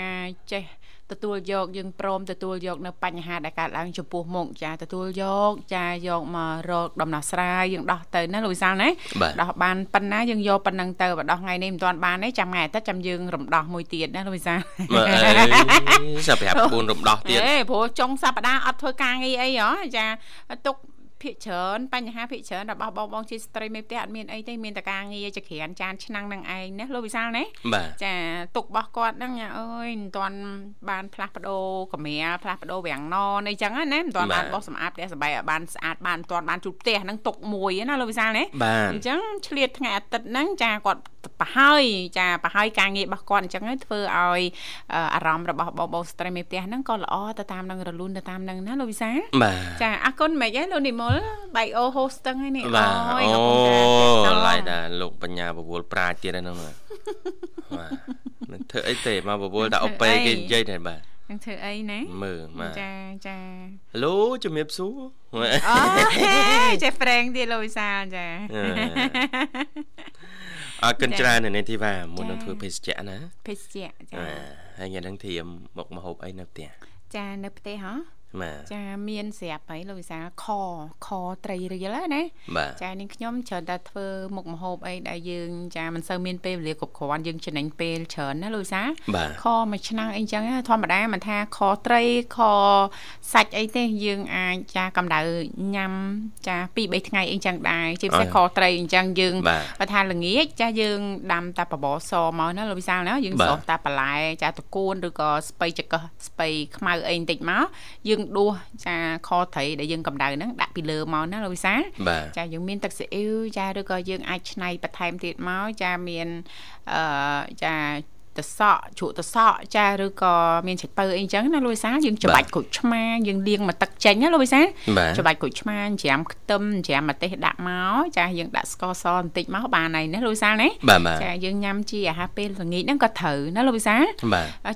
ចេះទទួលយកយើងព្រមទទួលយកនៅបញ្ហាដែលកើតឡើងចំពោះមុខចាទទួលយកចាយកមករកដំណោះស្រាយយើងដោះទៅណាលោកវិសាលណាដោះបានប៉ុណ្ណាយើងយកប៉ុណ្ណឹងទៅបើដោះថ្ងៃនេះមិនទាន់បានទេចាំថ្ងៃអាទិត្យចាំយើងរំដោះមួយទៀតណាលោកវិសាលមើលអីសាប្រាប់4រំដោះទៀតអេព្រោះចុងសប្តាហ៍អត់ធ្វើការងារអីហ៎ចាទុក ភាកច្រើនបញ្ហាភាកច្រើនរបស់បងបងជាស្ត្រីមេផ្ទះអត់មានអីទេមានតែការងារចក្រានចានឆ្នាំងនឹងឯងណាលោកវិសាលណាចាទុករបស់គាត់ហ្នឹងញ៉ាអើយមិនទាន់បានផ្លាស់ប្ដូរកម្រាលផ្លាស់ប្ដូរវាំងណអីចឹងណាមិនទាន់បានបោះសម្អាតផ្ទះសម្បែងឲ្យបានស្អាតបានមិនទាន់បានជូតផ្ទះហ្នឹងទុកមួយណាលោកវិសាលណាអញ្ចឹងឆ្លៀតថ្ងៃអាទិត្យហ្នឹងចាគាត់ ប្រហើយចាប្រហើយការងាររបស់គាត់អញ្ចឹងធ្វើឲ្យអារម្មណ៍របស់បងបងស្ត្រីមេផ្ទះហ្នឹងក៏ល្អទៅតាមនឹងរលូនទៅតាមនឹងណាលោកវិសាចាអរគុណមិនហ៎លោកនិមលបៃអូហូស្ទឹងហ្នឹងអូយអូឡៃណាលោកបញ្ញាបវលប្រាជ្ញទៀតហ្នឹងបាទមិនធ្វើអីទេមកបវលដាក់អពេគេនិយាយតែបាទនឹងធ្វើអីណាមើលបាទចាចាហេឡូជំរាបសួរអូចេះប្រេងទៀតលោកវិសាលចា អរគុណច្រើននៅនេះធីវ៉ាមុននឹងធ្វើភេសជ្ជៈណាភេសជ្ជៈចាហើយថ្ងៃហ្នឹងធៀមមកមហូបអីនៅផ្ទះចានៅផ្ទះហ៎ ចាមានស្រាប់ហើយលោកវិសាខខត្រីរៀលណាចានាងខ្ញុំច្រើនតែធ្វើមុខម្ហូបអីដែលយើងចាមិនសូវមានពេលវេលាគ្រប់គ្រាន់យើងចំណេញពេលច្រើនណាលោកវិសាខមួយឆ្នាំងអីចឹងធម្មតាមិនថាខត្រីខសាច់អីទេយើងអាចចាកម្ដៅញ៉ាំចា2 3ថ្ងៃអីចឹងដែរជាពិសេសខត្រីអញ្ចឹងយើងបើថាល្ងាចចាយើងដាំតែបបរសមកណាលោកវិសាលណាយើងសោះតែបន្លែចាតកួនឬក៏ស្ពៃចកស្ពៃខ្មៅអីបន្តិចមកយើងយើងដួសចាខត្រីដែលយើងកម្ដៅហ្នឹងដាក់ពីលើមកណាលោកវិសាចាយើងមានទឹកស៊ីអ៊ីវចាឬក៏យើងអាចឆ្នៃបន្ថែមទៀតមកចាមានអឺចា តសក់ជ្រក់តសក់ចាឬក៏មានឆៃពៅអីចឹងណាលោកវិសាយើងច្បាច់ក្រូចឆ្មាយើងលាងមកទឹកចេញណាលោកវិសាច្បាច់ក្រូចឆ្មាច្រាមខ្ទឹមច្រាមម្ទេសដាក់មកចាយើងដាក់ស្ករសបន្តិចមកបានហើយណាលោកវិសាណាចាយើងញ៉ាំជាអាហារពេលល្ងាចហ្នឹងក៏ត្រូវណាលោកវិសា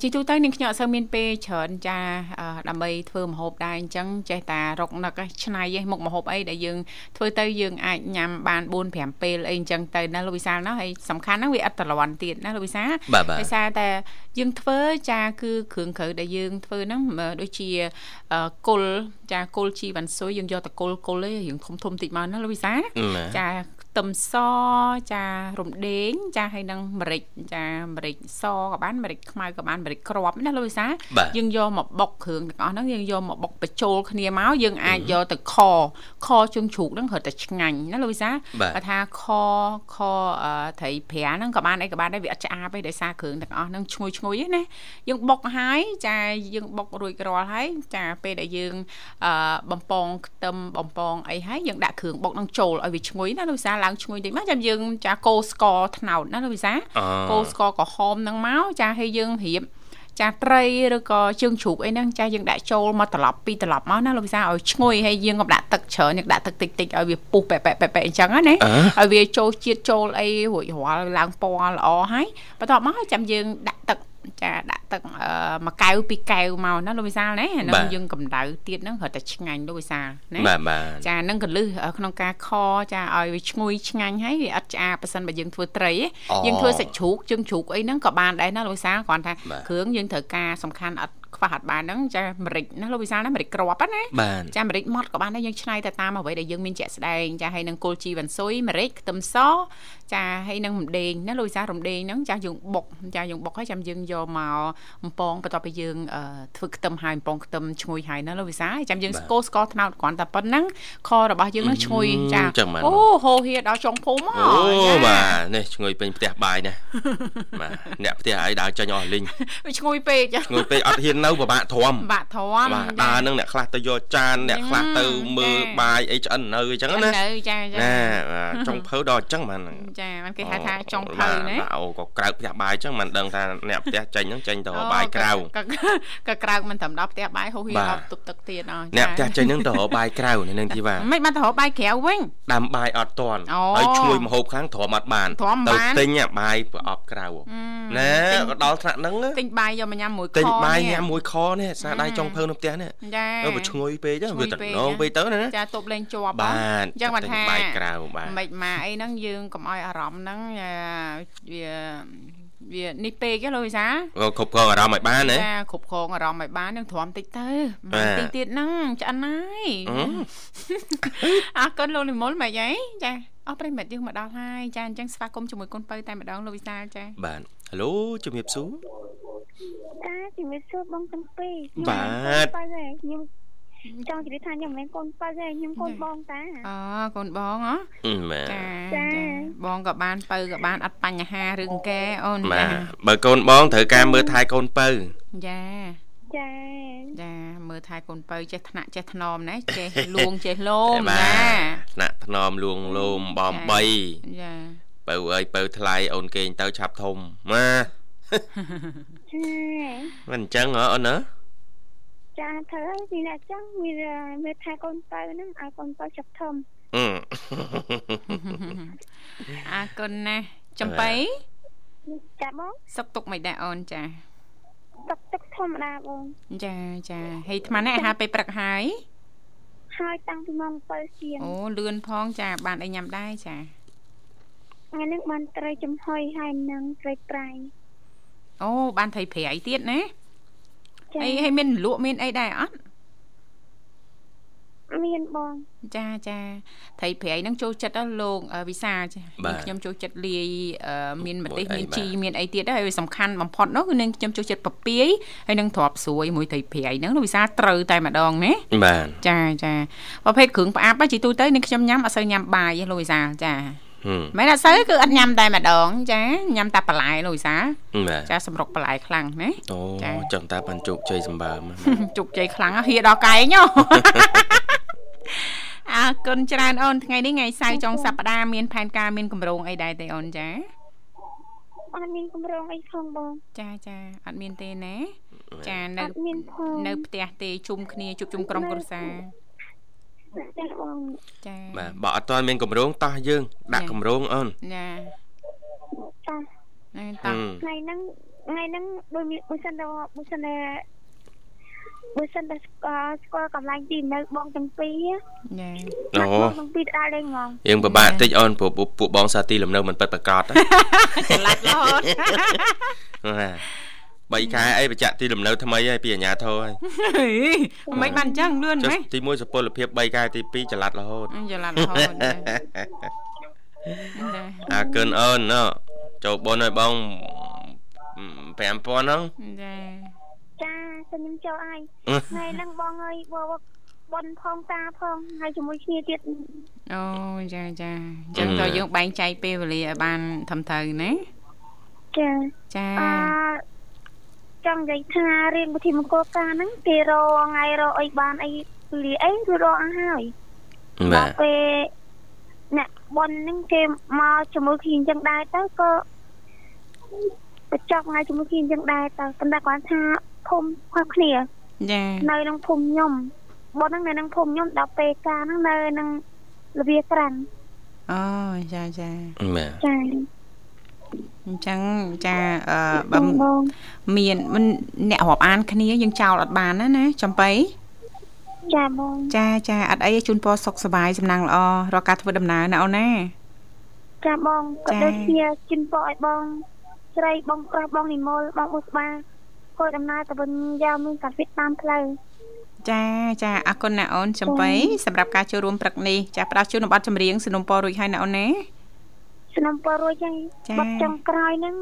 ជាទូទៅនាងខ្ញុំអត់សូវមានពេលច្រើនចាដើម្បីធ្វើម្ហូបដែរអញ្ចឹងចេះតែរកនឹកឆ្នៃឯមុខម្ហូបអីដែលយើងធ្វើទៅយើងអាចញ៉ាំបាន4 5ពេលអីអញ្ចឹងទៅណាលោកវិសាលណាហើយសំខាន់ហ្នឹងវាអត់តលន់ទៀតណាលោកវិសាដោយសារតែយើងធ្វើចាគឺគ្រឿងក្រៅដែលយើងធ្វើហ្នឹងដូចជាគុលចាគុលជីវ៉ាន់ស៊ុយយើងយកតគុលគុលឯងរៀងធំធំតិចមកណាលោកវិសាចា ខ្ទឹមសចារំដេងចាហើយនឹងម្រេចចាម្រេចសក៏បានម្រេចខ្មៅក៏បានម្រេចក្របណាលោកវិសាយើងយកមកបុកគ្រឿងទាំងអស់ហ្នឹងយើងយកមកបុកបញ្ចូលគ្នាមកយើងអាចយកទៅខខជើងជ្រូកហ្នឹងរត់តែឆ្ងាញ់ណាលោកវិសាបើថាខខត្រីប្រាហ្នឹងក៏បានអីក៏បានដែរវាអត់ឆ្អាបទេដោយសារគ្រឿងទាំងអស់ហ្នឹងឈ្ងុយឈ្ងុយណាយើងបុកហើយចាយើងបុករួចរាល់ហើយចាពេលដែលយើងបំពងខ្ទឹមបំពងអីហើយយើងដាក់គ្រឿងបុកហ្នឹងចូលឲ្យវាឈ្ងុយណាលោកវិសាឡើងឈ្ងុយតិចមកចាំយើងចាកូរស្ករត្នោតណាលោកវិសាកូរស្ករក្រហមហ្នឹងមកចាឲ្យយើងរៀបចាត្រីឬក៏ជើងជ្រូកអីហ្នឹងចាយើងដាក់ចូលមកត្រឡប់ពីត្រឡប់មកណាលោកវិសាឲ្យឈ្ងុយហើយយើងក៏ដាក់ទឹកច្រើនយើងដាក់ទឹកតិចតិចឲ្យវាពុះប៉ែប៉ែប៉ែអញ្ចឹងណាឲ្យវាចូលជាតិចូលអីរួចរាល់ឡើងពណ៌ល្អហើយបន្ទាប់មកចាំយើងដាក់ទឹក ចាដាក់ទឹកមួយកែវពីរកែវមកណាលោកវិសាលណាហ្នឹងយើងកម្ដៅទៀតហ្នឹងរត់តែឆ្ងាញ់លោកវិសាលណាបាទបាទចាហ្នឹងកលឹះក្នុងការខចាឲ្យវាឈ្ងុយឆ្ងាញ់ហើយវាអត់ឆ្អាបប៉ះសិនបើយើងធ្វើត្រីយើងធ្វើសាច់ជ្រូកជើងជ្រូកអីហ្នឹងក៏បានដែរណាលោកវិសាលគ្រាន់តែគ្រឿងយើងត្រូវការសំខាន់អត់ខ្វះអត់បានហ្នឹងចាម្រេចណាលោកវិសាលណាម្រេចក្របណាចាម្រេចម៉ត់ក៏បានដែរយើងឆ្នៃទៅតាមអ្វីដែលយើងមានជាក់ស្ដែងចាហើយនឹងគល់ជីវ៉ាន់ស៊ុយម្រេចខ្ទឹមស ចាហើយនឹងរំដេងណាលោកវិសាលរំដេងហ្នឹងចាយើងបុកចាយើងបុកហើយចាំយើងយកមកបំពងបន្ទាប់ពីយើងធ្វើខ្ទឹមហើយបំពងខ្ទឹមឈ្ងុយហើយណាលោកវិសាលចាំយើងស្គោស្ករត្នោតគ្រាន់តែប៉ុណ្ណឹងខរបស់យើងនឹងឈ្ងុយចាអូហូហៀដល់ចុងភូមិអូបាទនេះឈ្ងុយពេញផ្ទះបាយណាបាទអ្នកផ្ទះឲ្យដើរចេញអស់លីងឈ្ងុយពេកឈ្ងុយពេកអត់ហ៊ាននៅពិបាកធំពិបាកធំបាទដើរនឹងអ្នកខ្លះទៅយកចានអ្នកខ្លះទៅមើលបាយអីឆ្អិននៅអញ្ចឹងណានៅចាចាណាចុងភៅដល់អញ្ចឹងបានចាมันគេហៅថាចុងភៅណាអូក៏ក្រៅផ្ទះបាយអញ្ចឹងមិនដឹងថាអ្នកផ្ទះចេញហ្នឹងចេញទៅបាយក្រៅក៏ក្រៅមិនត្រឹមដល់ផ្ទះបាយហូរហៀរដល់ទប់ទឹកទៀតអស់អ្នកផ្ទះចេញហ្នឹងទៅរកបាយក្រៅនៅនឹងទីវ៉ាមិនបានទៅរកបាយក្រៅវិញដាំបាយអត់តន់ហើយឈ្ងុយមហូបខាងទ្រាំអត់បានទៅទិញបាយប្រអប់ក្រៅណាក៏ដល់ថ្នាក់ហ្នឹងទិញបាយយកមកញ៉ាំមួយខទិញបាយញ៉ាំមួយខនេះស្នាដៃចុងភៅនៅផ្ទះនេះចាបើឈ្ងុយពេកទៅវាតំណងពេកទៅណាចាទប់លេងជាប់បាទអញ្ចឹងបានថាបាយក្រៅបាទមិនម៉ាអីហ្នឹងយើងកុំឲ្យអារម្មណ៍ហ្នឹងវាវានេះពេកលោកវិសាគ្រប់គ្រងអារម្មណ៍ឲ្យបានណាចាគ្រប់គ្រងអារម្មណ៍ឲ្យបាននឹងទ្រាំតិចទៅបាទតិចទៀតហ្នឹងឆ្អិនហើយអឺអរគុណលោកនិមលម៉េចហីចាអស់ប្រិមិត្តយើងមកដល់ហើយចាអញ្ចឹងស្វាគមន៍ជាមួយកូនពៅតែម្ដងលោកវិសាលចាបាទហៅឡូជំរាបសួរចាជំរាបសួរបងទាំងពីរបាទបើខ្ញុំ ចង់ជម្រាបថាខ្ញុំមិនមែនកូនប៉ៅទេខ្ញុំកូនបងតាអូកូនបងហ៎អឺបាទចាចាបងក៏បានពៅក៏បានអត់បញ្ហារឿងកែអូនបាទចាបើកូនបងត្រូវការមើលថែកូនពៅចាចាចាមើលថែកូនពៅចេះថ្នាក់ចេះថ្នមណាចេះលួងចេះលោមបាចាទថ្នាក់ថ្នមលួងលោមបំបីចាពៅអើយពៅថ្លៃអូនគេងទៅឆាប់ធំម៉ាចាមិនអញ្ចឹងហ៎អូនណា ចាធ្វើឲ្យពីអ្នកចង់មានមេថាកូនប៉ៅហ្នឹងឲ្យកូនប៉ៅចាប់ធំអឺអរគុណណាស់ចំបៃចាបងសុកទុកមិនដែរអូនចាទឹកទឹកធម្មតាបងចាចាហើយអាត្មានេះអាហារពេលព្រឹកហើយហើយតាំងពីម៉ោង7ជាងអូលឿនផងចា បានអីញ៉ាំដែរចាថ្ងៃនេះបានត្រីចំហុយហើយនឹងត្រីប្រៃអូបានថៃប្រៃទៀតណា ចាហើយហើយមានលក់មានអីដែរអត់មានបងចាចាថៃប្រៃហ្នឹងចូលចិត្តដល់លោកអឺវិសាចាខ្ញុំចូលចិត្តលាយអឺមានម្ទេសមានជីមានអីទៀតដែរហើយសំខាន់បំផុតនោះគឺនឹងខ្ញុំចូលចិត្តពពាយហើយនឹងទ្របស្រួយមួយថៃប្រៃហ្នឹងលោកវិសាត្រូវតែម្ដងណាបាទចាចាប្រភេទគ្រឿងផ្អាប់ហ្នឹងជីទូទៅនឹងខ្ញុំញ៉ាំអត់សូវញ៉ាំបាយទេលោកវិសាចាហឹ មមែនអត់សូវគឺអត់ញ៉ាំតែម្ដងចាញ៉ាំតែបន្លែលោកវិសាបាទចាសម្រុកបន្លែខ្លាំងណាអូចា៎ចង់តាបានជោគជ័យសម្បើមជោគជ័យខ្លាំងណាស់ហៀដល់កែងហ៎អរគុណច្រើនអូនថ្ងៃនេះថ្ងៃសៅរ៍ចុងសប្តាហ៍មានផែនការមានកម្រងអីដែរទេអូនចាអត់មានកម្រងអីផងបង ចាចាអត់មានទេណាចានៅអត់មានផងនៅផ្ទះទេជុំគ្នាជួបជុំក្រុមគ្រួសារ ចាបងចាបាទបើអត់ទាន់មានកម្រងតោះយើង ដាក់កម្រងអូនចាតោះថ្ងៃហ្នឹងថ្ងៃហ្នឹងដូចមិនសិនទៅមិនសិនណាបើសិនតែស្គាល់ស្គាល់កម្លាំងទីនៅបងទាំងពីរណាអូទាំងពីរដើរលេងហ្មងយើងពិបាកតិចអូនព្រោះពួកបងសាទីលំនៅមិនពិតប្រកបច្រឡាត់រហូតណា 3ខែអីបច្ចៈទីលំនៅថ្មីហើយពីអាញាធរហើយមិនបានអញ្ចឹងលឿនហ្មងទី1សុពលភាព3ខែទី2ចល័តរហូតចល័តរហូតអាកិនអូនណូចូលបនឲ្យបង5000ហ្នឹងចាចាខ្ញុំចូលហើយថ្ងៃហ្នឹងបងអើយបងបនផងតាផងហើយជាមួយគ្នាទៀតអូចាចាអញ្ចឹងតើយើងបែងចែកពេលវេលាឲ្យបានត្រឹមត្រូវណាចាចាអឺ ចង់និយាយថារៀនវិធីមង្គលការហ្នឹងគេរកថ្ងៃរកអីបានអីលីអីគឺរកអស់ហើយបាទពេលអ្នកបនហ្នឹងគេមកជាមួយគ្នាអញ្ចឹងដែរទៅក៏បញ្ចប់ថ្ងៃជាមួយគ្នាអញ្ចឹងដែរទៅប៉ុន្តែគាត់ថាភូមិខុសគ្នាចានៅក្នុងភូមិខ្ញុំបនហ្នឹងនៅក្នុងភូមិខ្ញុំដល់ពេលការហ្នឹងនៅក្នុងលវាក្រាន់អូចាចាបាទចា អញ្ចឹងចាអឺបបើងបងមានមិនអ្នករាប់អានគ្នាយើងចោលអត់បានណាណាចំបៃចាបងចាចាអត់អីជូនពរសុខសប្បាយសំណាងល្អរកការធ្វើដំណើរណាអូនណាចាបងក៏ចាដូចជាជិនពរឲ្យបង ស្រីបងប្រុសបងនិមលបងបុស្បាគួយដំណើរទៅវិញយ៉ាងមានកាវិតតាមផ្លូវចាចាអរគុណណាអូនចំបៃសម្រាប់ការចូលរួមព្រឹកនេះចាផ្ដល់ជូនប័ណ្ណចម្រៀងสนុំពររួចហើយណាអូនណា ស្នំពលរួចហើយបាត់ចុងក្រោយហ្នឹង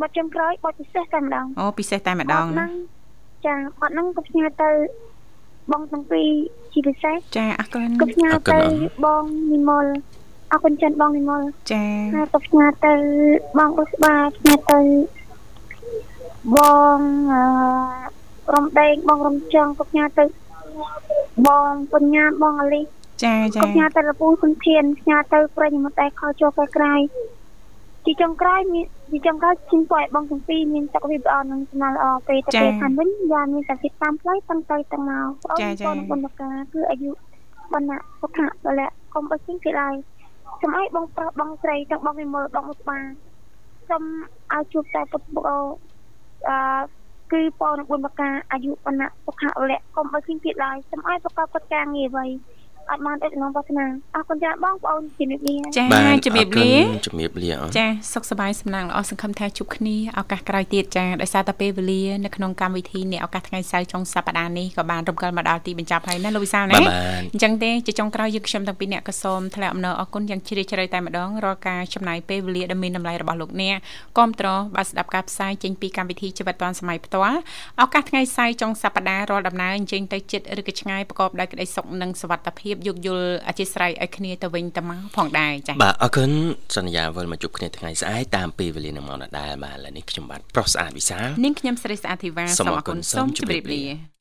បាត់ចុងក្រោយបាត់ពិសេសតែម្ដងអូពិសេសតែម្ដងហ្នឹងចាបាត់ហ្នឹងក៏ផ្ញើទៅបងទាំងពីរជាពិសេសចាអរគុណក៏ផ្ញើទៅបងនិមលអរគុណចិនបងនិមលចាហើយក៏ផ្ញើទៅបងបុស្បាផ្ញើទៅបងរំដែងបងរំចង់ក៏ផ្ញើទៅបងបញ្ញាបងអលី ចាចាក៏ផ្ញើទៅលពូសុនធានផ្ញើទៅប្រិយមិត្តដែលខលចូលក្រៅទីចុងក្រោយមានទីចុងក្រោយជិះពយបងទាំងពីរមានសុខភាពល្អនិងសំណាងល្អពេលទៅពេលខាងវិញយ៉ាងមានសុខភាពតាមផ្លូវតាំងទៅតាំងមកបងប្អូនបុណ្យការគឺអាយុបណ្ណៈសុខៈបលៈកុំបិទជាងគេឡើយសូមឲ្យបងប្រុសបងស្រីទាំងបងវិមលបងមុខបាសូមឲ្យជួបតែពុទ្ធបុគ្គលអឺគឺពរនឹងបុណ្យការអាយុបណ្ណៈសុខៈបលៈកុំបិទជាងគេឡើយសូមឲ្យប្រកបកិច្ចការងារអ្វី អត់បានដឹកនាំបោះឆ្នាំអរគុណច្រើនបងប្អូនជំរាបលាចាបាទជំរាបលាអរគុណជំរាបលាអចាសុខសប្បាយសំណាងល្អសង្ឃឹមថាជួបគ្នាឱកាសក្រោយទៀតចាដោយសារតែពេលវេលានៅក្នុងកម្មវិធីនេះឱកាសថ្ងៃសៅរ៍ចុងសប្តាហ៍នេះក៏បានរំកិលមកដល់ទីបញ្ចប់ហើយណាលោកវិសាលណាបាទបាទអញ្ចឹងទេជាចុងក្រោយយើងខ្ញុំទាំងពីរអ្នកក៏សូមថ្លែងអំណរអគុណយ៉ាងជ្រាលជ្រៅតែម្ដងរាល់ការចំណាយពេលវេលាដ៏មានតម្លៃរបស់លោកអ្នកគាំទ្របាទស្ដាប់ការផ្សាយចេញពីកម្មវិធីជីវិតឌွန်សម័យផ្ទាល់ឱកាសថ្ងៃសៅរ៍ចុងសប្តាហ៍រាល់ដំណើរអញ្ជើញទៅចិត្តឬក៏ឆ្ងាយប្រកបដោយក្តីសុខនិងសុវត្ថិភាពយោគយល់អធិស្ឋានឲ្យគ្នាទៅវិញទៅមកផងដែរចា៎បាទអរគុណសន្យាវិលមកជួបគ្នាថ្ងៃស្អែកតាមពេលវេលានឹងមកដដែលបាទឥឡូវនេះខ្ញុំបាទប្រុសស្អាតវិសាលនាងខ្ញុំស្រីស្អាតធីវ៉ាសូមសូមអអររគុគុណណសូសូមមជជម្ម្រារាบบលាលា